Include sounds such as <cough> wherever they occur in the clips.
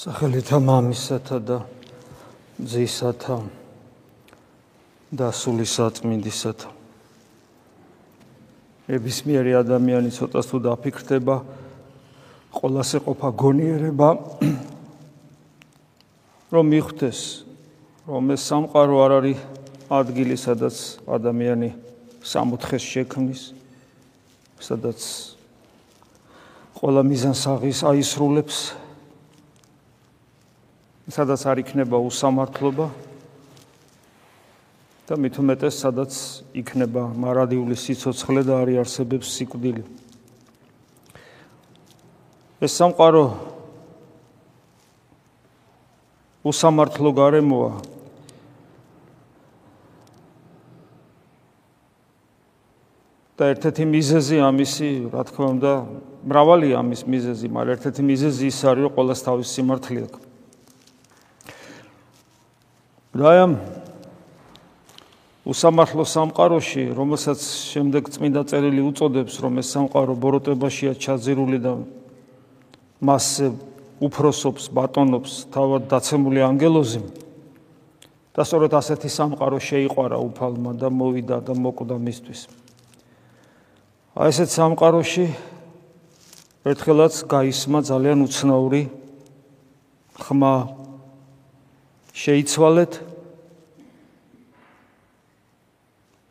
სახელითა მამისათა და ძისათა და სული საწმინდისათა ნებისმიერი ადამიანი ცოტას თუ დაფიქრდება ყოველას ეყოფა გონიერება <clears throat> რომ მიხვდეს რომ ეს სამყარო არ არის ადგილი სადაც ადამიანი სამოთხეს შექმნის სადაც ყველა მიზანსაღის აისრულებს სადაც არ იქნება უსამართლობა და მით უმეტეს სადაც იქნება მარადიული სიцоცხლე და არი არსებებს სიკვდილი ეს სამყარო უსამართლო გარემოა და ერთ-ერთი მიზეზი ამისი, რა თქმა უნდა, მრავალია ამის მიზეზი, მაგრამ ერთ-ერთი მიზეზი ის არის, რომ ყოველს თავის სიმართლე აქვს. რაიმ უსამართლო სამყაროში, რომელსაც შემდეგ წმინდა წერილი უწოდებს, რომ ეს სამყარო ბოროტებაშია ჩაძირული და მასზე უფროსობს, ბატონობს თავად დაცემული ანგელოზი. და სწორედ ასეთი სამყარო შეიყვარა უფალმა და მოვიდა და მოკვდა მისთვის. აი ესეთ სამყაროში ერთხელაც გაისმა ძალიან უცნაური ხმა შეიცვალეთ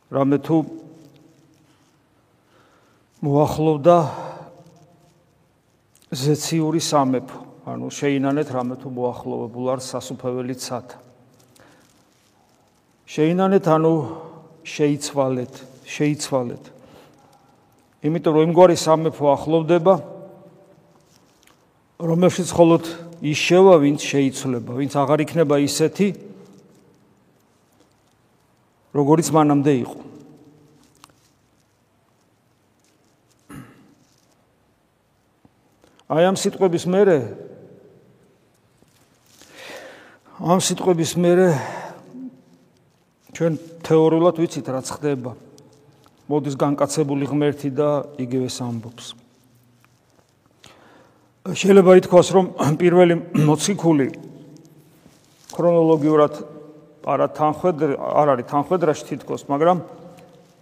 რამე თუ მოახლოვდა ზეციური სამეფო. ანუ შეინანეთ რამე თუ მოახლოვებულ არ სასუფეველი ცად შეინანეთ ანუ შეიცვალეთ შეიცვალეთ. იმიტომ რომ იმგვარი სამეფო ახლოვდება რომელშიც მხოლოდ ის შევა, ვინც შეიცვლება, ვინც აღარ იქნება ისეთი, როგორიც მანამდე იყო. აი ამ სიტყვების მერე ამ სიტყვების მერე ჩვენ თეორიულად ვიცით რაც ხდება. მოდის განკაცებული ღმერთი და იგივეს ამბობს. შეიძლება ითქვას, რომ პირველი მოციქული ქრონოლოგიურად არა თანხwebdriver არ არის თანხwebdriverში თითქოს, მაგრამ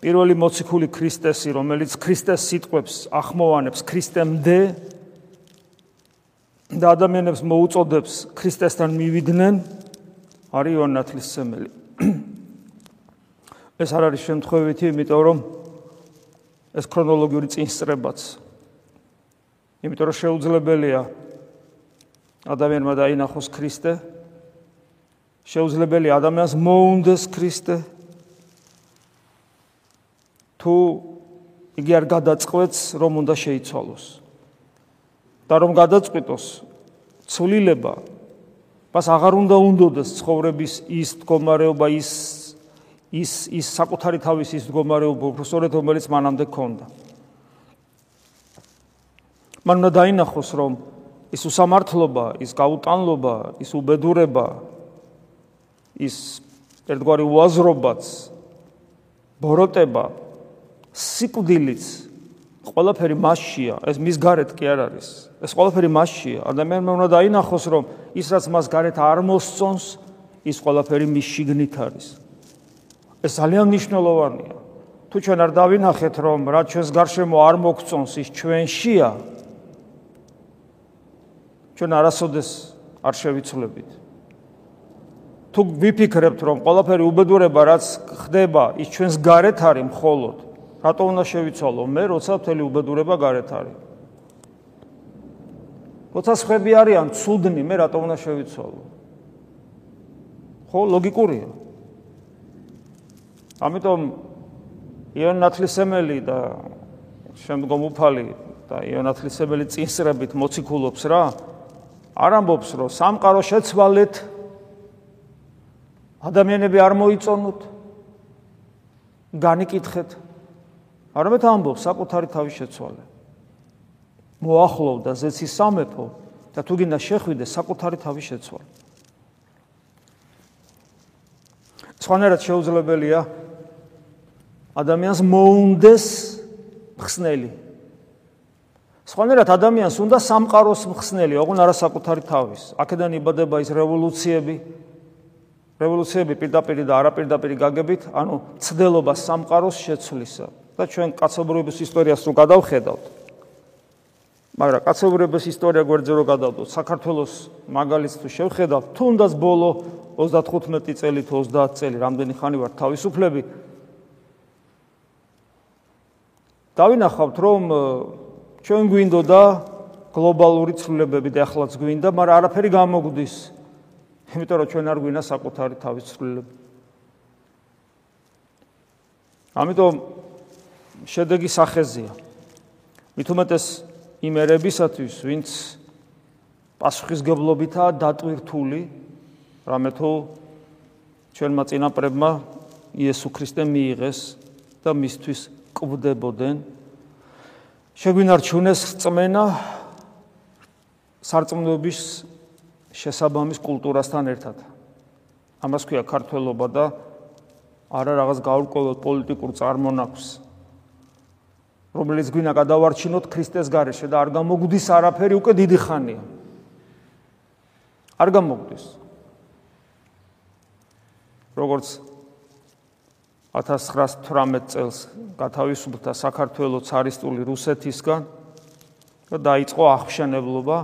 პირველი მოციქული ქრისტესი, რომელიც ქრისტეს სიტყვებს ახმოვანებს ქრისტემდე და ადამიანებს მოუწოდებს ქრისტესთან მივიდნენ, არის იოანე ნათლისმცემელი. <clears throat> ეს არ არის შემთხვევითი, იმიტომ რომ ეს ქრონოლოგიური წინსწრებაც იმიტომ რომ შეუძლებელია ადამიანმა დაინახოს ქრისტე შეუძლებელია ადამიანს მოუნდეს ქრისტე თუ იგი არ გადაწყვეტს რომ უნდა შეიცვალოს და რომ გადაწყვიტოს ცვლილება მას აღარ უნდა უნდოდეს ცხოვრების ის მდგომარეობა ის ის ის საკუთარი თავის ის მდგომარეობა უბრალოდ რომელიც მანამდე ქონდა მან უნდა დაინახოს რომ ის უსამართლობა, ის გაუტანლობა, ის უბედურება, ის ერთგვარი უაზრობაც, ბოროტება, სიკვდილიც ყველაფერი მასშია, ეს მის გარეთ კი არ არის. ეს ყველაფერი მასშია. ადამიანმა უნდა დაინახოს რომ ის რაც მას გარეთ არ მოსწონს, ის ყველაფერი მის შიგნით არის. ეს ძალიან მნიშვნელოვანია. თუ ჩვენ არ დავინახეთ რომ რაც ჩვენს გარშემო არ მოგწონს, ის ჩვენშია, ჩვენ არასოდეს არ შევიცვლებით. თუ ვიფიქრებთ, რომ ყველაფერი უბედურება, რაც ხდება, ის ჩვენს გარეთ არის მხოლოდ, რატო უნდა შევიცვალო მე, როცა მთელი უბედურება გარეთ არის? როცა ხები არიან ცუდნი, მე რატო უნდა შევიცვალო? ხო, ლოგიკურია. ამიტომ იონ ნათლისმელი და შემდგომ უფალი და იონ ნათლისმელი წინსრებით მოციქულობს რა? არ ამბობს რომ სამყარო შეცვალეთ ადამიანები არ მოიწონოთ განიკითხეთ არამედ ამბობს საკუთარი თავის შეცვალე მოახლოვდა ზეცის სამეფო და თუ გინდა შეხვიდე საკუთარი თავის შეცვალე სხვანაირად შეუძლებელია ადამიანს მოუნდეს ხსნელი სხვანაირად ადამიანს უნდა სამყაროს მხსნელი, ოღონ არა საკუთარი თავის. აქედან იბადება ის რევოლუციები, რევოლუციები პირდაპირ და არაპირდაპირ გაგებით, ანუ ცდელობა სამყაროს შეცვლისა. და ჩვენ კაცობრიობის ისტორიას რო გადავხედავთ, მაგრამ კაცობრიობის ისტორია გვერდზე რო გადავდოთ, საქართველოს მაგალითს თუ შევხედავთ, თუნდაც ბოლო 35 წელი თუ 30 წელი, რამდენი ხანი ვარ თავისუფლები, დავინახავთ, რომ ჩვენ გვინდოდა გლობალური ცვლილებები და ახლაც გვინდა, მაგრამ არაფერი გამოგვდის. იმიტომ რომ ჩვენ არ გვინა საკუთარი თავის ცვლილება. ამიტომ შედეგი სახეზია. მithumetes იმ ერებისათვის, ვინც პასუხისგებლობითა დატვირთული, რამე თუ ჩვენმა წინაპრებმა იესო ქრისტე მიიღეს და მისთვის კვდებოდნენ. შეგვინარჩუნეს წმენა სარწმუნოების შესაბამის კულტურასთან ერთად. ამას ქვია ქართველობა და არა რაღაც გაურკვეველ პოლიტიკურ წარმონაქმს რომელიც გვინა გადავარჩინოთ ქრისტეს გარეშე და არ გამოგვდის არაფერი უკვე დიდი ხანია. არ გამოგვდის. როგორც 1918 წელს გათავისუფლდა საქართველოს цаრისტული რუსეთისგან და დაიწყო აღშენებლობა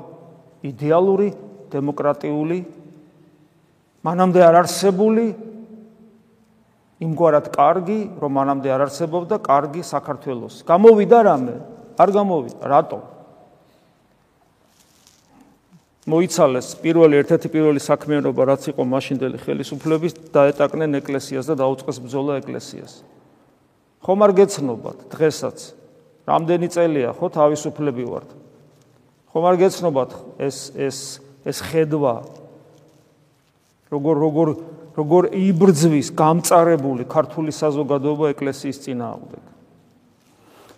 იდეალური დემოკრატიული მანამდე არ არსებული იმგვარად კარგი, რომ მანამდე არ არსებობდა კარგი საქართველოს. გამოვიდა რამე? არ გამოვიდა. რატო? მოიცალეს პირველი ერთ-ერთი პირველი საქმიანობა რაც იყო მაშინდელი ხელისუფლების დაეტაკნენ ეკლესიას და დაუწყეს ბრძოლა ეკლესიას. ხომ არ გეცნობათ დღესაც? რამდენი წელია ხო თავისუფლები ვართ? ხომ არ გეცნობათ ეს ეს ეს ხედვა როგორ როგორ როგორ იბრძვის გამწარებული ქართული საზოგადოება ეკლესიის წინააღმდეგ?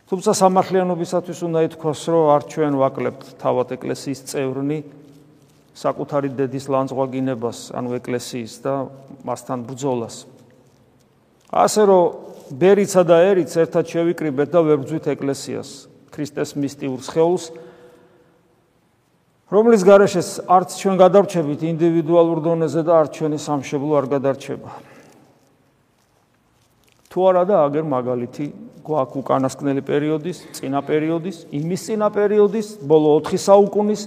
თუმცა სამართლიანობისათვის უნდა ითქვას, რომ არ ჩვენ ვაკლებთ თავად ეკლესიის წევრნი საკუთარი დედის ლანძღვაგინებას, ანუ ეკლესიის და მასთან ბრძოლას. ასე რომ ბერიცა და ერიც ერთად შევიკრიბეთ და ვებრძვით ეკლესიას, ქრისტეს მისტიურ სხეულს, რომლის გარეშეც არც ჩვენ გადარჩებით ინდივიდუალურ დონეზე და არც ჩვენი სამშობლო არ გადარჩება. თუ არა და აგერ მაგალითი გვაქვს უკანასკნელი პერიოდის, წინა პერიოდის, იმის წინა პერიოდის, ბოლო 4 საუკუნის.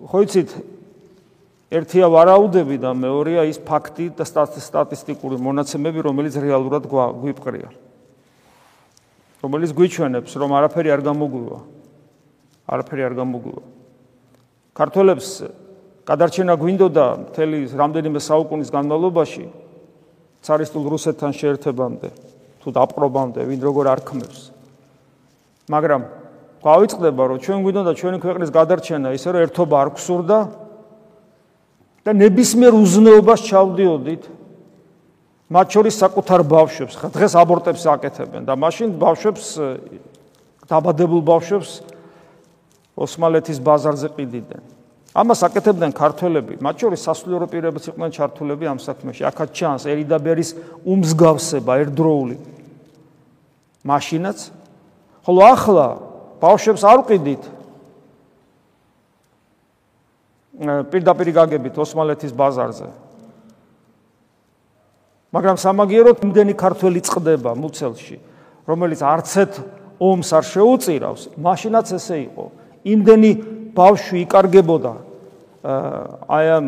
ხო იცით? ერთია ვარაუდები და მეორეა ის ფაქტი და სტატისტიკური მონაცემები რომელიც რეალურად გვიპყრია. რომელიც გვიჩვენებს რომ არაფერი არ გამოგვივა არაფერი არ გამოგვივა ქართველებს გადარჩენა გვინდოდა მთელი რამდენიმე საუკუნის განმავლობაში цаრისტულ რუსეთთან შეერთებამდე თუ დაპყრობამდე ვინ როგორ არქმევს მაგრამ გავიწყდება რომ ჩვენ გვინდოდა ჩვენი ქვეყნის გადარჩენა ისე რომ ერთობა არ გსურდა და ნებისმიერ უზნეობას ჩავდიოდით. მათ შორის საკუთარ ბავშვებს ხა დღეს აბორტებს აკეთებენ და მაშინ ბავშვებს დაბადებულ ბავშვებს ოსმალეთის ბაზარზე ყიდიდნენ. ამას აკეთებდნენ ქართველები. მათ შორის სასულიერო პირებიც იყვნენ ჩართულები ამ საქმეში. აქაც ჩანს ერიდაბერის უმსგავსება ერთდროული მაშინაც. ხოლო ახლა ბავშვებს არ ვყიდით პირდაპირ გაგებით ოსმალეთის ბაზარზე. მაგრამ სამაგიეროდ იმდენი ქართველი წდება მუცელში რომელიც არცეთ ომს არ შეუწირავს მაშინაც ესე იყო იმდენი ბავშვი იკარგებოდა აი ამ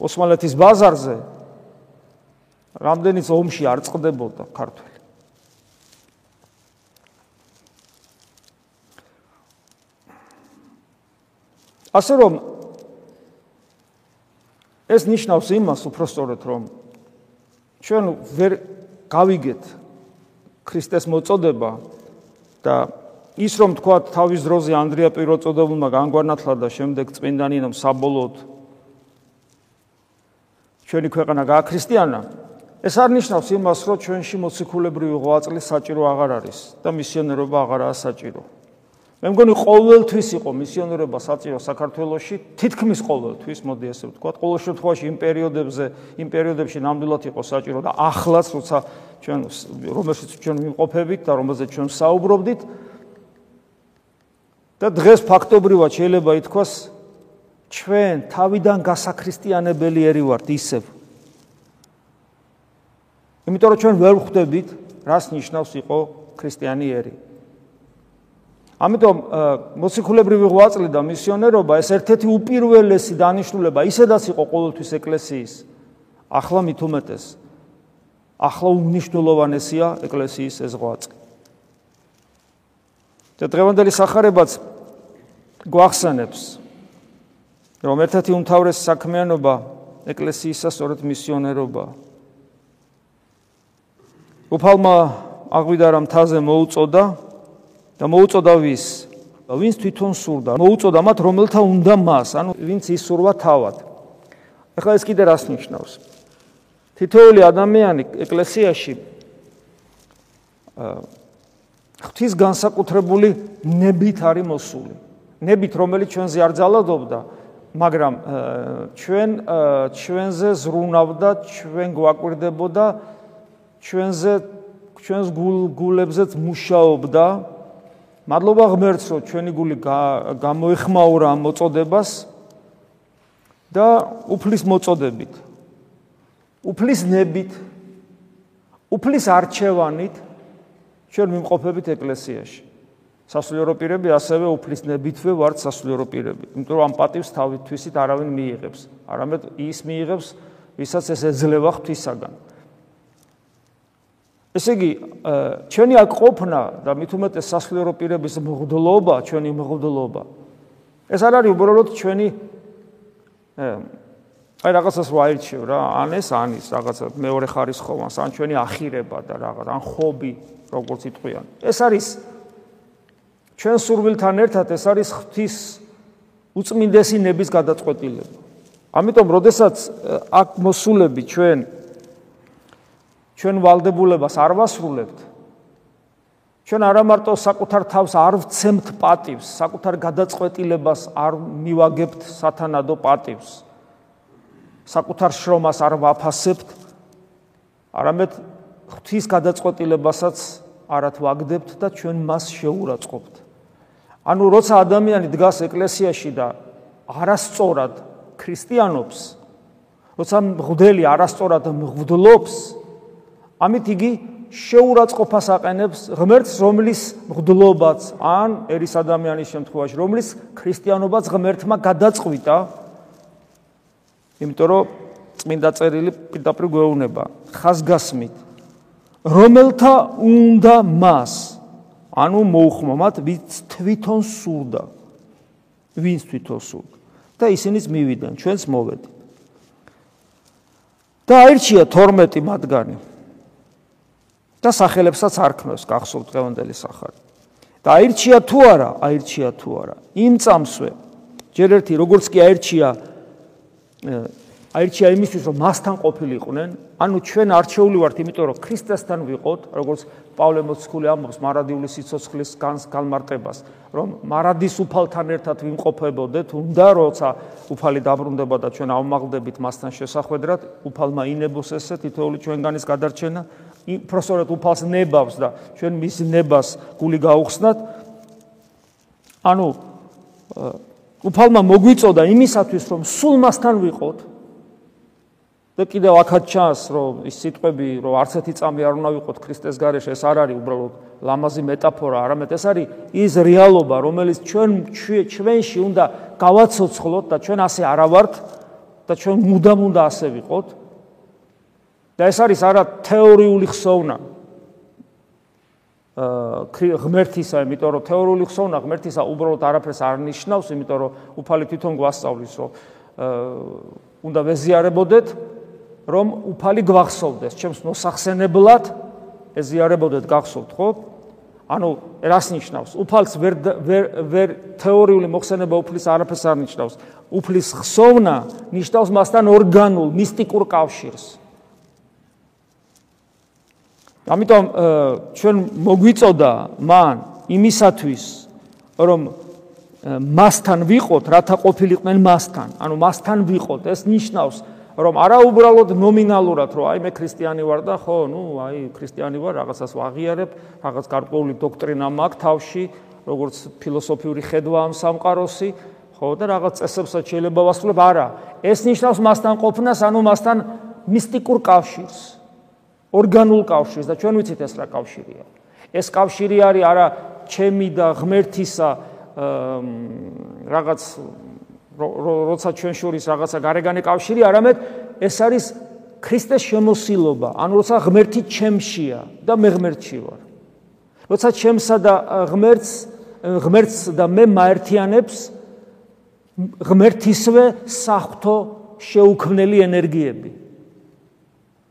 ოსმალეთის ბაზარზე რამდენიც ომში არ წყდებოდა ქართველი. ასე რომ ეს ნიშნავს იმას უფრო სწორედ რომ ჩვენ ვერ გავიგეთ ქრისტეს მოწოდება და ის რომ თქვა თავის დროზე ანდრია პიროწოდებულმა განგვარნათლა და შემდეგ წმინდანინამ საბოლოოდ. ჩვენი ქვეყანა გააქრისტიანა. ეს არ ნიშნავს იმას რომ ჩვენში მოციქულებრივი ღვაწლი საჭირო აღარ არის და მისიონერობა აღარაა საჭირო. მე მგონი ყოველთვის იყო მისიონერობა საჭირო საქართველოსში, თითქმის ყოველთვის, მოდი ასე ვთქვა, ყოველ შემთხვევაში იმ პერიოდებზე, იმ პერიოდებში ნამდვილად იყო საჭირო და ახლაც როცა ჩვენ რომელშიც ჩვენ ვიმყოფებით და რომელზეც ჩვენ საუბრობდით, და დღეს ფაქტობრივად შეიძლება ითქვას ჩვენ თავიდან გასაქრისტიანებელი ერი ვართ ისევ. იმიტომ რომ ჩვენ ვერ ხვდებით რას ნიშნავს იყო ქრისტიანი ერი. ამიტომ მოციქულებრივი ღვაწლი და მისიონერობა ეს ერთ-ერთი უპირველესი დანიშნულება ისედაც იყო ყოველთვის ეკლესიის. ახლა მით უმეტეს. ახლა უნიშნულოვანესია ეკლესიის ეს ღვაწლი. და დღევანდელი სახარებაც გვახსენებს რომ ერთ-ერთი უმთავრესი საქმიანობა ეკლესიისა სწორედ მისიონერობა. უფალმა აღვიდა რა მთაზე მოუწოდა და მოუწოდა ვის? ვინც თვითონ სურდა. მოუწოდა მათ რომელთა უნდა მას, ანუ ვინც ისურვა თავად. ახლა ეს კიდე რას ნიშნავს? თითოეული ადამიანი ეკლესიაში ღვთის განსაკუთრებული ნებით არის მოსული. ნებით რომელიც ჩვენზე არ ძალადობდა, მაგრამ ჩვენ ჩვენზე ზრუნავდა, ჩვენ გვაკვირდებოდა ჩვენზე ჩვენს გულებზეც მუშაობდა. მადლობა ღმერთს, რომ ჩვენი გული გამოეხმაურა ამ მოწოდებას და უფლის მოწოდებით. უფლის ნებით, უფლის არჩევანით ჩვენ მიმყოფებით ეკლესიაში. სასულიერო პირები ასევე უფლის ნებითვე ვართ სასულიერო პირები. იმიტომ რომ ამ პატივს თავითვისით არავინ მიიღებს. არამედ ის მიიღებს, ვისაც ეს ეძლევა ღვთისაგან. ესე იგი, ჩვენი აქ ყოფნა და მით უმეტეს სასულიერო პირების მღვდლობა, ჩვენი მღვდლობა. ეს არ არის უბრალოდ ჩვენი აი რაღაცას ვაირჩევ რა, ან ეს ანის რაღაცა მეორე ხარისხოვანს, ან ჩვენი ახირება და რაღაც, ან ხობი, როგორც იტყვიან. ეს არის ჩვენ სურვილთან ერთად ეს არის ღვთის უწმინდესი ნების გადაწყვეტილება. ამიტომ, როდესაც აქ მოსულები ჩვენ ჩვენ ვალდებულებას არ ვასრულებთ, ჩვენ არა მარტო საკუთარ თავს არ ვცემთ პატივს, საკუთარ გადაწყვეტილებას არ მივაგებთ სათანადო პატივს. საკუთარ შრომას არ ვაფასებთ, არამედ ღვთის გადაწყვეტილებასაც არათ ვაგდებთ და ჩვენ მას შეურაცხყოფთ. ანუ როცა ადამიანი დგას ეკლესიაში და არასწორად ქრისტიანობს, როცა მღვდელი არასწორად მღვდლობს, ამით იგი შეურაცხყოფას აყენებს ღმერთს, რომლის მღვდლობაც ან ერის ადამიანის შემთხვევაში, რომლის ქრისტიანობაც ღმერთმა გადაწყვიტა, იმიტომ რომ წმინდა წერილი პირდაპირ გვეუბნება ხაზგასმით რომელთა უნდა მას ანუ მოუხმო მათ ვინც თვითონ სურდა. ვინც თვითონ სურდა. და ისინიც მივიდნენ ჩვენც მოვედით და აირჩია 12 მათგანი. და სახელებსაც არქმევს გახსოვთ დღევანდელი სახარი და აირჩია თუ არა აირჩია თუ არა იმ წამსვე ჯერ ერთი როგორც კი აირჩია აირჩია იმისთვის რომ მასთან ყოფილიყვნენ ანუ ჩვენ არჩეული ვართ იმიტომ რომ ქრისტესთან ვიყოთ როგორც პავლე მოციქული ამბობს მარადიული სიცოცხლის განმარტებას რომ მარადის უფალთან ერთად ვიმყოფებოდეთ უნდა როცა უფალი დაბრუნდება და ჩვენ ავმაღლდებით მასთან შესახვედრად უფალმა ინებოს ესე თითოეული ჩვენგანის გადარჩენა. პროფესორად უფალს ნებავს და ჩვენ მის ნებას გული გაუხსნათ. ანუ უფალმა მოგვიწოდა იმისათვის რომ სულ მასთან ვიყოთ და კიდევ ახაც ჩანს რომ ის სიტყვები რომ არც ერთი წამი არ უნდა ვიყოთ ქრისტეს გარეშე ეს არ არის უბრალოდ ლამაზი მეტაფორა არამედ ეს არის ის რეალობა რომელიც ჩვენ ჩვენში უნდა გავაცოცხლოთ და ჩვენ ასე არა ვართ და ჩვენ მუდამ უნდა ასე ვიყოთ. და ეს არის არა თეორიული ხსოვნა. ღმერთისა იმიტომ რომ თეორიული ხსოვნა ღმერთისა უბრალოდ არაფერს არ ნიშნავს იმიტომ რომ უფალი თვითონ გვასწავლის რომ უნდა ვეზიარებოდეთ რომ უფალი გვახსოვდეს. ჩემს მოსახსენებლად ეზიარებოდეთ გახსოვთ ხო? ანუ რას ნიშნავს? უფალს ვერ ვერ თეორიული მოხსენება უფლის არაფერს არ ნიშნავს. უფლის ხსოვნა ნიშნავს მასთან ორგანულ მისტიკურ კავშირს. ამიტომ ჩვენ მოგვიწოდა მან იმისათვის რომ მასთან ვიყოთ რათა ყოფილიყვნენ მასთან. ანუ მასთან ვიყოთ. ეს ნიშნავს რომ არა უბრალოდ ნომინალურად რომ აი მე ქრისტიანი ვარ და ხო, ნუ აი ქრისტიანი ვარ, რაღაცას ვაღიარებ, რაღაც გარკვეული დოქტრინა მაქვს თავში, როგორც ფილოსოფიური ხედვა ამ სამყაროსი, ხო და რაღაც წესებსაც შეიძლება ვასრულებ, არა. ეს ნიშნავს მასთან ყოფნას, ანუ მასთან მისტიკურ კავშირს, ორგანულ კავშირს და ჩვენ ვიცით ეს რა კავშირია. ეს კავშირი არის არა ჩემი და ღმერთისა რაღაც როცა ჩვენ შორის რაღაცა გარეგანი კავშირი, არამედ ეს არის ქრისტეს შემოსილობა, ანუ როცა ღმერთი ჩემშია და მე ღმერთში ვარ. როცა ჩემსა და ღმერთს ღმერთს და მე მაერთიანებს ღმერთისვე საფრთხო შეუქმნელი ენერგიები.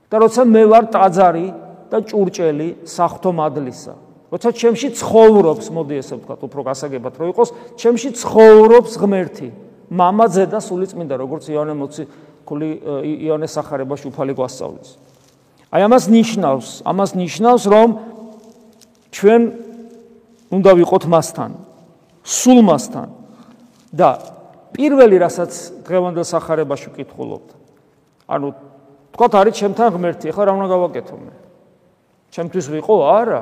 და როცა მე ვარ ტაძარი და ჭურჭელი საფრთხო მადლისა. როცა ჩემში ცხოვრობს, მოდი ესე ვთქვათ, უფრო გასაგებად რო იყოს, ჩემში ცხოვრობს ღმერთი, მამაძე და სულიწმინდა როგორც იონე მოციქული იონე სახარებაში უფალი გვასწავლის. აი ამას ნიშნავს, ამას ნიშნავს რომ ჩვენ უნდა ვიყოთ მასთან, სულ მასთან და პირველი რასაც დღევანდელ სახარებაში ვკითხულობთ. ანუ თქვათ არის ჩემთან ღმერთი, ახლა რა უნდა გავაკეთო მე? ჩემთვის ვიყო? არა.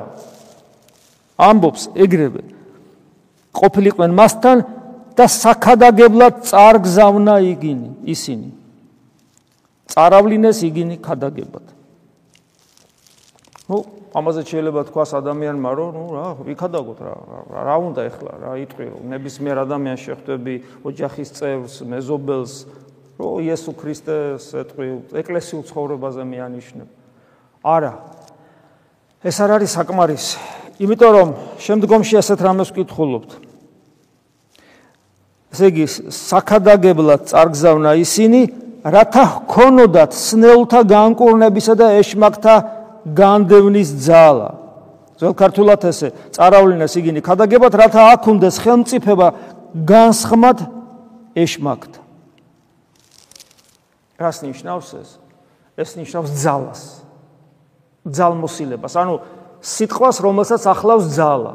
ამბობს ეგრევე. ყოფილიყვნენ მასთან და საქადაგებლად წარგზავნა იგინი, ისინი. წაავლინეს იგინი ქადაგებად. ნუ ამაზე შეიძლება თქვას ადამიანმა რომ ნუ რა ვიქადაგოთ რა რა უნდა ეხლა რა იტყვი რომ ნებისმიერ ადამიანს შეხვდები ოჯახის წევრს მეზობელს რომ იესო ქრისტეს ეტყვი ეკლესიურ ცხოვრებაზე მეანიშნებ არა. ეს არ არის საკმარისი. იმიტომ რომ შემდგომში ასეთ რამეს ვკითხულობთ ესე იგი საქადაგებლად წარგზავნა ისინი რათა ჰქონოდათ სნეულთა განკურნებისა და ეშმაკთა განდევნის ძალა. ძველ ქართულად ესე წარავლინეს იგინი ქადაგებად, რათა აქ უნდეს ხელმწიფება განსხმად ეშმაკთ. რას ნიშნავს ეს? ეს ნიშნავს ძალას. ძალმოსილებას, ანუ სიტყვას, რომელსაც ახლავს ძალა.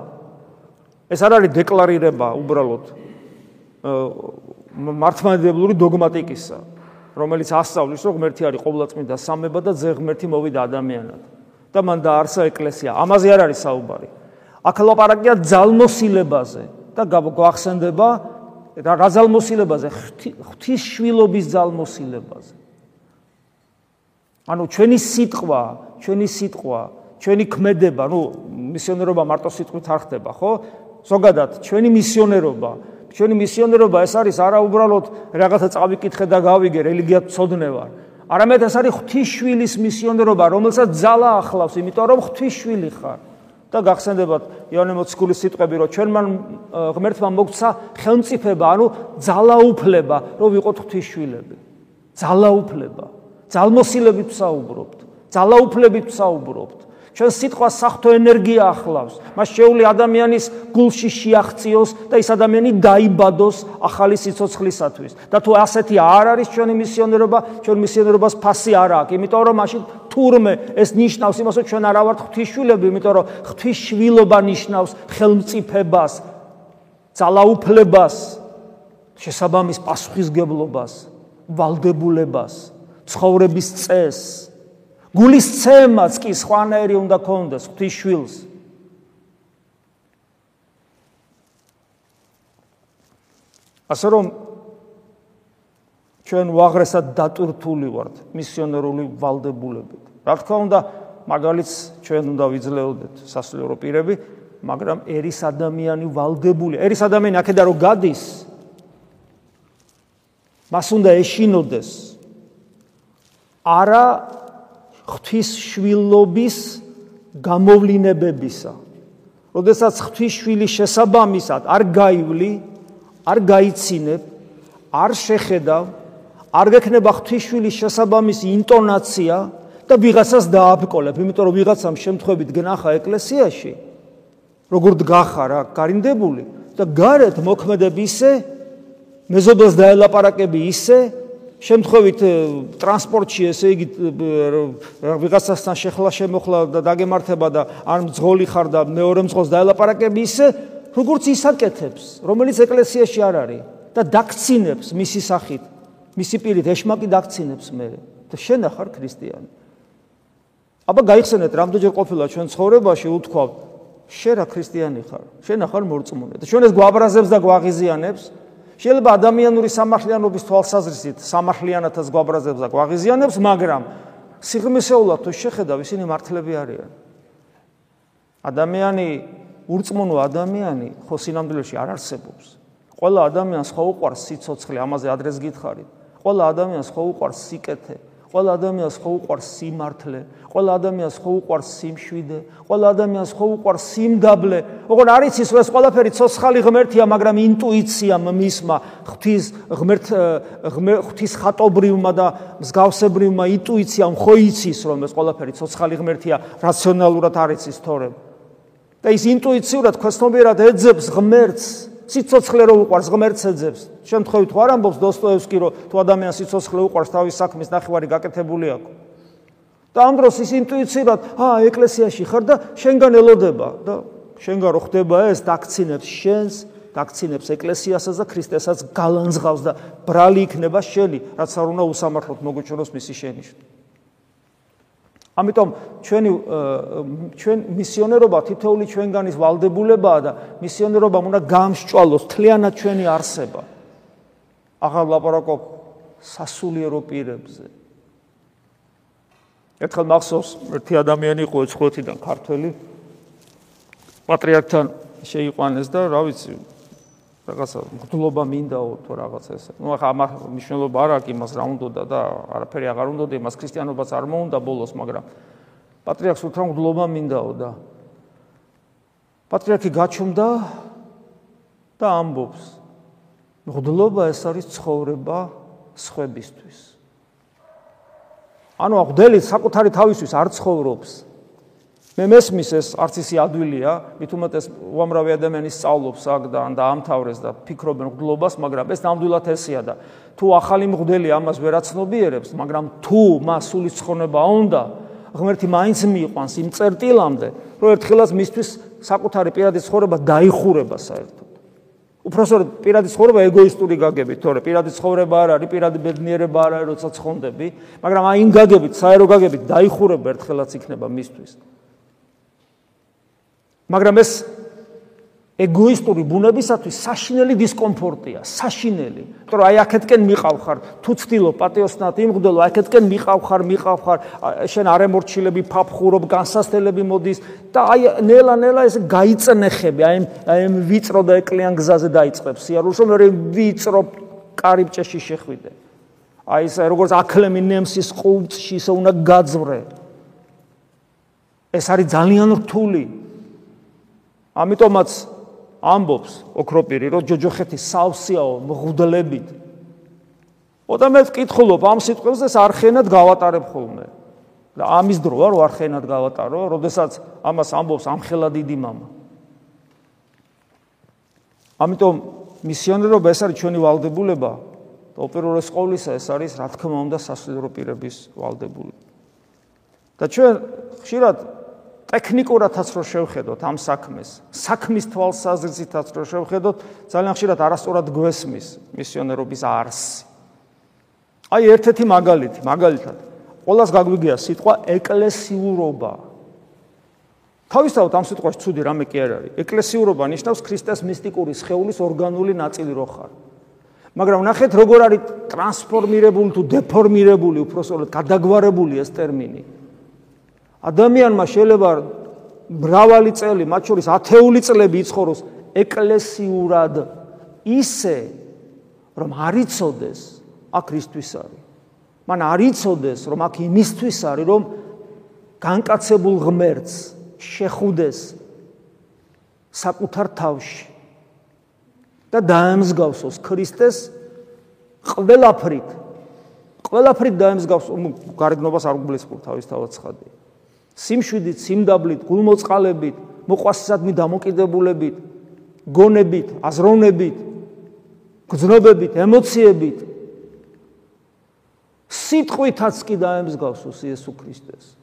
ეს არ არის დეკლარირება უბრალოდ მართლმადიდებლური დოგმატიკისა, რომელიც ასწავლის, რომ ღმერთი არის ყოვლადწმინდა სამება და ძე ღმერთი მოვიდა ადამიანად. და მან დაარსა ეკლესია. ამაზე არ არის საუბარი. აქ ლაპარაკია ძალმოსილებაზე და გვახსენდება და რა ძალმოსილებაზე? ღვთის შვილობის ძალმოსილებაზე. ანუ ჩვენი სიტყვა, ჩვენი სიტყვა, ჩვენი ქმედება, ну, მისიონერობა მარტო სიტყვით არ ხდება, ხო? ზოგადად, ჩვენი მისიონერობა, ჩვენი მისიონერობა ეს არის არა უბრალოდ რაღაცა წავიკითხე და გავიგე, რელიგიად წოდნე ვარ. არამედ ეს არის ღვთისშვილის მისიონერობა, რომელსაც ძალა ახლავს, იმიტომ რომ ღვთისშვილი ხარ. და გახსენდებათ იონე მოციქულის სიტყვები, რომ ჩვენ მან ღმერთმა მოგცა ხელმწიფება, ანუ ძალაუფლება, რომ ვიყოთ ღვთისშვილები. ძალაუფლება. ძალმოსილებით საუბრობთ. ძალაუფლებით საუბრობთ. ჩვენ სიტყვა საფრთხო ენერგია ახლავს. მას შეეული ადამიანის გულში შეახციოს და ის ადამიანი დაიბადოს ახალი სიცოცხლისათვის. და თუ ასეთი არ არის ჩვენი მისიონერობა, ჩვენ მისიონერობას ფასი არ აქვს, იმიტომ რომ მაშინ თურმე ეს ნიშნავს იმას, რომ ჩვენ არა ვართ ღვთისშვილები, იმიტომ რომ ღვთისშვილობა ნიშნავს ხელმწიფებას, ძალაუფლებას, შესაბამის პასუხისგებლობას, ვალდებულებას, ცხოვრების წესს. გულის ცემაც კი სხვანაირი უნდა კონდეს ღვთის შვილს. ასე რომ ჩვენ ვაღრესად დატურთული ვართ მისიონერული ვალდებულებით რა თქმა უნდა მაგალითს ჩვენ უნდა ვიძლეოდეთ სასულიერო პირები მაგრამ ერის ადამიანი ვალდებული ერის ადამიანი აქედან რო გადის მას უნდა ეშინოდეს. არა ღვთის შვილობის გამოვლინებებისა. როდესაც ღვთის შვილის შესაბამისად არ გაივლი, არ გაიცინებ, არ შეხედავ, არ გექნება ღვთის შვილის შესაბამისი ინტონაცია და ვიღაცას დააბკოლებ, იმიტომ რომ ვიღაცამ შემთხვევით გნახა ეკლესიაში, როგორ დგახა რა, გარინდებული და გარეთ მოქმედები ისე, მეზობელს დაელაპარაკები ისე, შემთხვევით ტრანსპორტში ესე იგი ვიღაცასთან შეხლა შემოხლა და დაგემართება და არ მძღოლი ხარ და მეორე მძღოლს დაელაპარაკები ისე როგორც ისაკეთებს რომელიც ეკლესიაში არ არის და დაქცინებს მისი სახით მისი პირით ეშმაკი დაქცინებს მე და შენ ახარ ქრისტიანი აბა გაიხსენეთ რამდენჯერ ყოფილა ჩვენ ცხოვრებაში უთქვა შენ რა ქრისტიანი ხარ? შენ ახარ მორწმუნე. და ჩვენ ეს გვაბრაზებს და გვაღიზიანებს. შეიძლება ადამიანური სამართლიანობის თვალსაზრისით სამართლიანათაც გვაბრაზებს და გვაღიზიანებს, მაგრამ სიღრმისეულად თუ შეხედავ, ისინი მართლები არიან. ადამიანი, ურწმუნო ადამიანი ხო სინამდვილეში არ არსებობს. ყველა ადამიანს ხო უყვარს სიცოცხლე, ამაზე ადრეს გითხარით. ყველა ადამიანს ხო უყვარს სიკეთე, ყველა ადამიანს ხო უყვარს სიმართლე, ყველა ადამიანს ხო უყვარს სიმშვიდე, ყველა ადამიანს ხო უყვარს სიმდაბლე. ოღონ არის ის, ეს ყველაფერი ცოცხალი ღმერთია, მაგრამ ინტუიცია მისმა ღვთის ღმერთ ღვთის ხატობრივმა და მსგავსებრივმა ინტუიციამ ხო იცის, რომ ეს ყველაფერი ცოცხალი ღმერთია, რაციონალურად არის ის თორემ. და ის ინტუიციურად ქოსნობიერად ეძებს ღმერთს სიცოცხლე რო უყარს ღმერთს ეძებს. შემთხვევით ხო არ ამბობს დოსტოევსკი რომ თუ ადამიანს სიცოცხლე უყარს თავის საქმის ნახევარი გაკეთებული აქვს. და ამ დროს ის ინტუიციურად, აა ეკლესიაში ხარ და შენგან ელოდება და შენგან რო ხდება ეს დაქცინებს შენს, დაქცინებს ეკლესიასაც და ქრისტესაც გალანძღავს და ბრალი იქნება შენი, რაც არ უნდა უსამართლოდ მოგუჩვენოს მისი შენიშვნა. ამიტომ ჩვენი ჩვენ მისიონერობა თითოეული ჩვენგანის ვალდებულებაა და მისიონერობამ უნდა გამსჭვალოს თლიანად ჩვენი არსება. ახალ ლაპარაკობ სასულიერო პირებზე. ერთხელ მახსოვს ერთი ადამიანი იყო ეცხოთიდან ქართველი პატრიარქთან შეიყვანეს და რა ვიცი რაღაცა მგდლობა მინდაო თუ რაღაცა ესე. ნუ ახლა ამ მნიშვნელობა არ აქვს იმას რა უნდა და არაფერი აღარ უნდა და იმას ქრისტიანობაც არ მოუნდა ბოლოს, მაგრამ პატრიარქს უთხრა მგდლობა მინდაო და პატრიარქი გაჩუმდა და ამბობს მგდლობა ეს არის ცხოვრება სხვებისთვის. ანუ აღდელი საკუთარი თავისთვის არ ცხოვრობს. მე მესმის ეს არც ისე ადვილია, მით უმეტეს უამრავი ადამიანი სწავლობს აქ და ან დაამთავრეს და ფიქრობენ მგლობას, მაგრამ ეს ნამდვილად ესეა და თუ ახალი მღვდელი ამას ვერ აცნობიერებს, მაგრამ თუ მას სულის ცხონება უნდა, ღმერთი მაინც მიიყვანს იმ წერტილამდე, რომ ერთხელაც მისთვის საკუთარი პირადი ცხოვრება დაიხურება საერთოდ. უпроსორ პირადი ცხოვრება ეგოისტური გაგებით, თორე პირადი ცხოვრება არ არის, პირადი ბედნიერება არ არის, როცა ცხონდები, მაგრამ აი იმ გაგებით, საერო გაგებით დაიხურება ერთხელაც იქნება მისთვის. მაგრამ ეს ეგოისტური ბუნებისათვის საშინელი დისკომფორტია, საშინელი. იმიტომ რომ აი აქეთკენ მიყავხარ, თუ ცდილო პატიოსნად იმღდელო, აქეთკენ მიყავხარ, მიყავხარ, შენ არ ემორჩილები, ფაფხურობ, განსასწრებელი მოდის და აი ნელა-ნელა ეს გაიწნეხები, აი აი ვიწრო და ეკლიან გზაზე დაიწყებს სიარულს, რომ მე ვიწრო კარიბჭეში შეხვიდე. აი ეს როგორც აკლემი ნემსის ყურძში ისე უნდა გაძვრე. ეს არის ძალიან რთული. ამიტომაც ამბობს ოქროპირი, რომ ჯოჯოხეთი სავსეაო მღვდლებით. ოდა მე ვკითხულობ ამ სიტყვებს ეს არხენად გავატარებ ხოლმე. და ამის დრო არ არხენად გავატარო, როდესაც ამას ამბობს ამხელა დიდი мама. ამიტომ მისიონერობა ეს არის ჩვენი ვალდებულება. და უპირველეს ყოვლისა ეს არის რა თქმა უნდა სასულიერო პირების ვალდებულება. და ჩვენ ხშირად ტექნიკურათაც რო შევხედოთ ამ საქმეს, საქმის თვალსაზრისითაც რო შევხედოთ, ძალიან ხშირად არასწორად გვესმის მისიონერობის არსი. აი ერთ-ერთი მაგალითი, მაგალითად, ყოველას გაგვიგია სიტყვა ეკლესიურობა. თავისთავად ამ სიტყვაში ცუდი რამე კი არ არის. ეკლესიურობა ნიშნავს ქრისტეს მისტიკური სხეულის ორგანული ნაწილი რო ხარ. მაგრამ ნახეთ როგორ არის ტრანსფორმირებული თუ დეფორმირებული, უბრალოდ გადაგვარებული ეს ტერმინი. ადამიანმა შეიძლება მრავალი წელი, მათ შორის ათეული წლები იცხოვროს ეკლესიურად ისე, რომ არიწოდეს აქ ქრისტეს არის. მან არიწოდეს, რომ აქ იმისთვის არის, რომ განკაცებულ ღმერთს შეხუდეს საკუთარ თავში და დაემსგავსოს ქრისტეს ყველაფრით. ყველაფრით დაემსგავსოს, გარეგნობას არ გულისხმობ თავის თავად ცხადია. სიმშვიდით, სიმდაბლით, გულმოწყალებით, მოყვასისადმი დამოკიდებულებით, გონებით, აზროვნებით, გზნობებით, ემოციებით სიტყვითაც კი დაემსგავსოს იესო ქრისტეს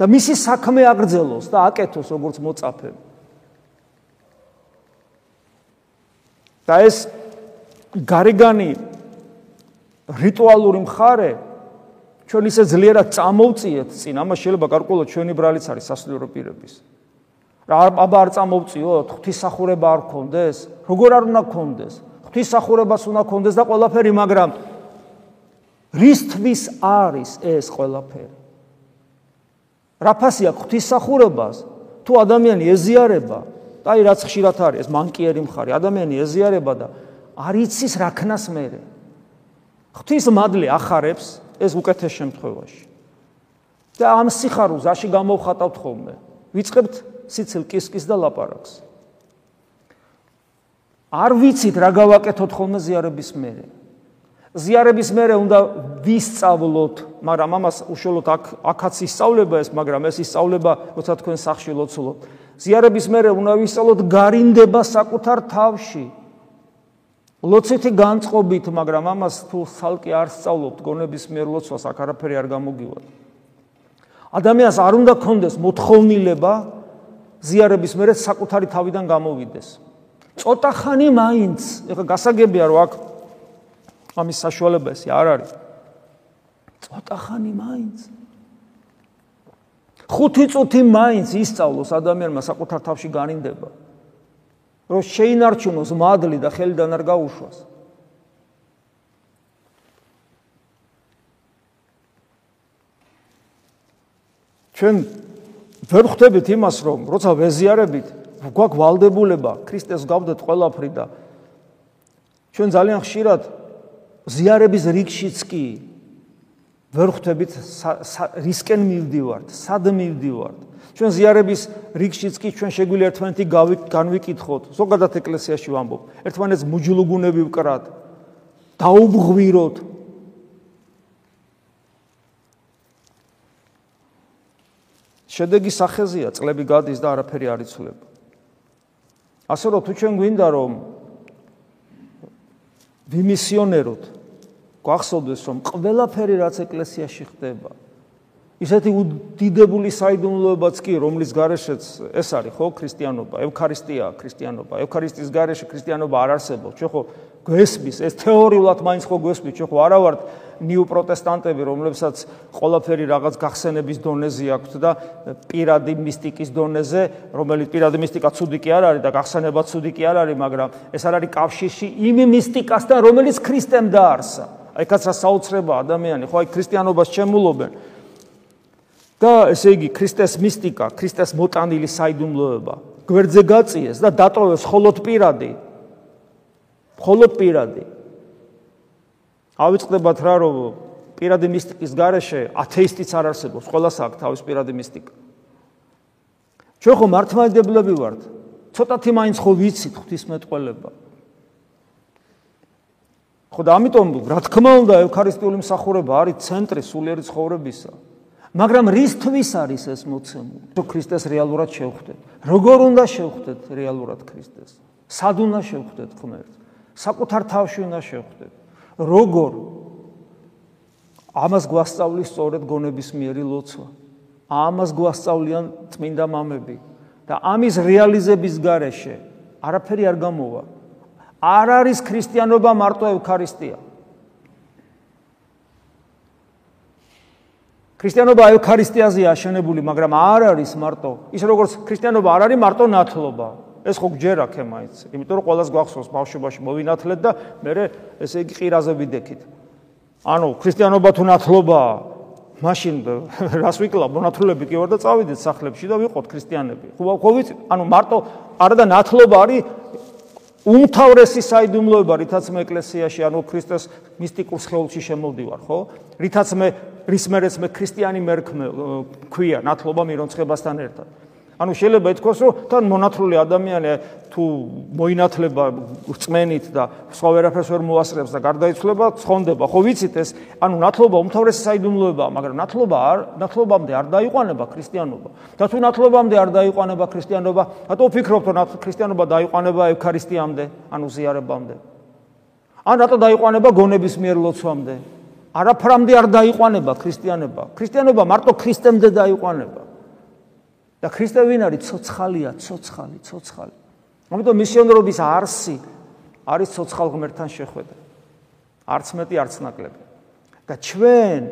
და მისი საქმე აგრძელოს და აკეთოს როგორც მოწაფე. და ეს გარეგანი რიტუალური მხარე ჩვენ ისე ძლიერად წამოვწიეთ წინ. ამას შეიძლება გარკვეულო ჩვენი ბრალიც არის სასულიერო პირების. რა აბა არ წამოვწიოთ ღვთისახურება არ გქონდეს. როგორ არ უნდა გქონდეს? ღვთისახურებას უნდა გქონდეს და ყველაფერი მაგრამ რისთვის არის ეს ყველაფერი. რა ფასი აქვს ღვთისახურებას? თუ ადამიანი ეზიარება აი რაც ხშირად არის ეს მანკიერი მხარე ადამიანი ეზიარება და არ იცის რა ქნას მერე. ღვთის მადლი ახარებს ეს უკეთეს შემთხვევაში. და ამ სიხარულს აში გამოვხატავთ ხოლმე. ვიწყებთ სიცილ კისკის და ლაპარაკს. არ ვიცით რა გავაკეთოთ ხოლმე ზიარების მერე. ზიარების მერე უნდა ვისწავლოთ მაგრამ ამას უშუალოდ აქ აქაც ისწავლება ეს მაგრამ ეს ისწავლება როცა თქვენ სახში ლოცულობთ. ზიარების მერე უნდა ვისწავლოთ გარინდება საკუთარ თავში ლოცვითი განწყობით, მაგრამ ამას თუ სალკი არ სწავლობთ გონების მიერ ლოცვას, აქ არაფერი არ გამოგივათ. ადამიანს არ უნდა კონდეს მოთხოვნილება ზიარების მერე საკუთარი თავიდან გამოვიდეს. ცოტა ხანი მაინც, ეხლა გასაგებია რომ აქ ამის საშუალება ესე არ არის. ცოტა ხანი მაინც. ხუთი წუთი მაინც ისწავლოს ადამიანმა საკუთარ თავში განინდება. რომ შეინარჩუნოს მადლი და ხელიდან არ გაუშვას. ჩვენ ვერ ხვდებით იმას, რომ როცა ვეზიარებით, გვაქვს ვალდებულება ქრისტეს გავდეთ ყველაფრი და ჩვენ ძალიან ხშირად ზიარების რიგშიც კი ვერ ხვდებით რისკენ მივდივართ, სად მივდივართ. ჩვენ ზიარების რიგშიც კი ჩვენ შეგვიძლია ერთმანეთი განვიკითხოთ. ზოგადად ეკლესიაში ვამბობ, ერთმანეთს მუჯლუგუნები ვკრათ, დაუბღვიროთ. შედეგი სახეზია, წლები გადის და არაფერი არ იცვლება. ასე რომ თუ ჩვენ გვინდა რომ ვიმისიონეროთ, გვახსოვდეს რომ ყველაფერი რაც ეკლესიაში ხდება, ისეთი უდიდებული საიდუმლოებაც კი რომლის გარეშეც ეს არის ხო ქრისტიანობა ევქარისტია ქრისტიანობა. ევქარისტიის გარეშე ქრისტიანობა არ არსებობს. ჩვენ ხო გვესმის ეს თეორიულად მაინც ხო გვესმის. ჩვენ ხო არა ვართ ნიუ პროტესტანტები რომლებსაც ყველაფერი რაღაც გახსენების დონეზე აქვთ და პირადი მისტიკის დონეზე რომელიც პირადი მისტიკა ცუდი კი არ არის და გახსენება ცუდი კი არ არის მაგრამ ეს არ არის კავშირში იმ მისტიკასთან რომელიც ქრისტემ დაარსა. აი კაცრა საოცრება ადამიანი ხო აი ქრისტიანობას ჩემულობენ და ესე იგი ქრისტეს მისტიკა, ქრისტეს მოტანილი საიდუმლოება გვერდზე გაწიეს და დატოვეს холод პირადი. холод პირადი. ავიწყდებათ რა რომ პირადი მისტიკის garaშე ათეისტიც არ არსებობს, ყველას აქვს თავის პირადი მისტიკა. ჩვენ ხო მართლმადიდებლები ვართ. ცოტათი მაინც ხო ვიცით ღვთისმეტყველება. ხო და ამიტომ რა თქმა უნდა ევქარისტიული მსახურება არის ცენტრი სულიერი ცხოვრებისა. მაგრამ რისთვის არის ეს მოცემული? თუ ქრისტეს რეალურად შევხვდეთ. როგორ უნდა შევხვდეთ რეალურად ქრისტეს? სად უნდა შევხვდეთ ღმერთს? საკუთარ თავში უნდა შევხვდეთ. როგორ? ამას გვასწავლის სწორედ გონების მიერი ლოცვა. ამას გვასწავლიან წმინდა მამები და ამის რეალიზების გარეშე არაფერი არ გამოვა. არ არის ქრისტიანობა მარტო ევქარისტია. ქრისტიანობა ევქარისტიაზე აშენებული, მაგრამ არ არის მარტო. ის როგორც ქრისტიანობა არ არის მარტო ნათლობა. ეს ხო გჯერა ხე მაინც. იმიტომ რომ ყოველას გვახსოვს ბავშვობაში მოვინათლეთ და მე ესე იგი ყირაზე ვიდექით. ანუ ქრისტიანობა თუ ნათლობაა, მაშინ <laughs> რას ვიკლა მონათლულები კი ვარ და წავიდეთ სახლებში და ვიყოთ ქრისტიანები. ხო ხო ვიცი, ანუ მარტო არა და ნათლობა არის უმთავრესი საიდუმლოება, რითაც მე ეკლესიაში, ანუ ქრისტეს მისტიკურ სხეულში შემოვდივარ, ხო? რითაც მე რის მერეც მე ქრისტიანი მერქმე ქვია ნათლობა მირონცხებასთან ერთად. ანუ შეიძლება ითქვას, რომ თან მონათლული ადამიანი თუ მოინათლება რწმენით და სხვა ვერაფერს ვერ მოასწრებს და გარდაიცვლება, ცხონდება. ხო ვიცით ეს? ანუ ნათლობა უმთავრესი საიდუმლოებაა, მაგრამ ნათლობა არ ნათლობამდე არ დაიყვანება ქრისტიანობა. და თუ ნათლობამდე არ დაიყვანება ქრისტიანობა, რატო ვფიქრობთ, რომ ქრისტიანობა დაიყვანება ევქარისტიამდე, ანუ ზიარებამდე? ან რატო დაიყვანება გონების მიერ ლოცვამდე? არაფრამდე არ დაიყვანება ქრისტიანობა. ქრისტიანობა მარტო ქრისტემდე დაიყვანება. და ქრისტე ვინ არის? ცოცხალია, ცოცხალი, ცოცხალი. ამიტომ მისიონერობის არსი არის ცოცხალ ღმერთთან შეხვედრა. არც მეტი, არც ნაკლები. და ჩვენ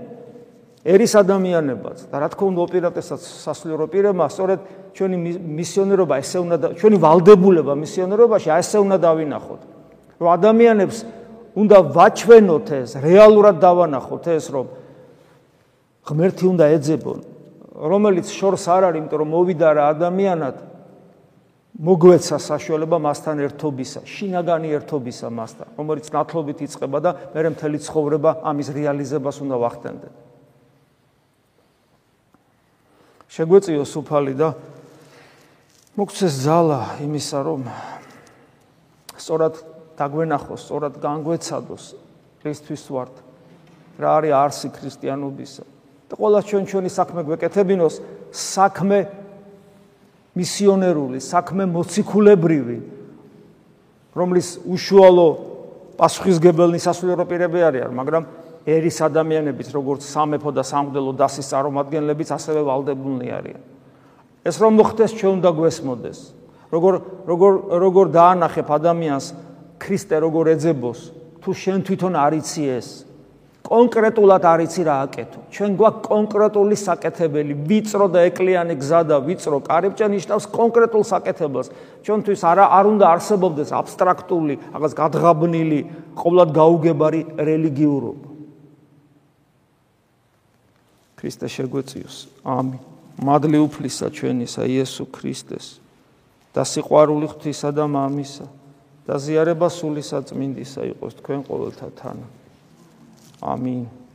ერის ადამიანებად და რა თქმა უნდა ოპერატესად სასულიერო პირებმა სწორედ ჩვენი მისიონერობა ესე უნდა ჩვენი ვალდებულება მისიონერობაში ასე უნდა დავინახოთ. რომ ადამიანებს უნდა ვაჩვენოთ ეს, რეალურად დავანახოთ ეს, რომ ღმერთი უნდა ეძებონ, რომელიც შორს არ არის, იმიტომ რომ მოვიდა რა ადამიანად მოგვეცა საშუალება მასთან ერთობისა, შინაგანი ერთობისა მასთან, რომელიც ნათლობით იწყება და მე მთელი ცხოვრება ამის რეალიზებას უნდა ვახდენდეთ. შეგვეციო სუფალი და მოგცეს ძალა იმისა, რომ სწორად დაგვენახოს, სწორად განგვეცადოს ქრისტეს ვართ. რა არის არსი ქრისტიანობისა? და ყველა ჩვენ ჩვენი საქმე გვეკეთებინოს, საქმე მისიონერული, საქმე მოციქულებრივი, რომლის უშუალო პასუხისგებელნი სასულიერო პირები არიან, მაგრამ ერის ადამიანებიც, როგორც სამეფო და სამღვდელო დასის წარმომადგენლებიც ასევე ვალდებულნი არიან. ეს რომ მოხდეს, ჩვენ უნდა გვესმოდეს. როგორ როგორ როგორ დაანახებ ადამიანს ქრისტე როგორ ეძებოს, თუ შენ თვითონ არიცი ეს, კონკრეტულად არიცი რა აკეთო. ჩვენ გვაქვს კონკრეტული საკეთებელი, ვიწრო და ეკლიანი გზა და ვიწრო კარიბჭე ნიშნავს კონკრეტულ საკეთებელს. ჩვენთვის არა არ უნდა არსებობდეს აბსტრაქტული, რაღაც გადღაბნილი, ყოვლად გაუგებარი რელიგიურობა. ქრისტე შეგვეციოს. ამინ. მადლი უფლისა ჩვენისა იესო ქრისტეს და სიყვარული ღვთისა და მამისა და ზიარება სული საწმინდისა იყოს თქვენ ყოველთა თანა. Amin.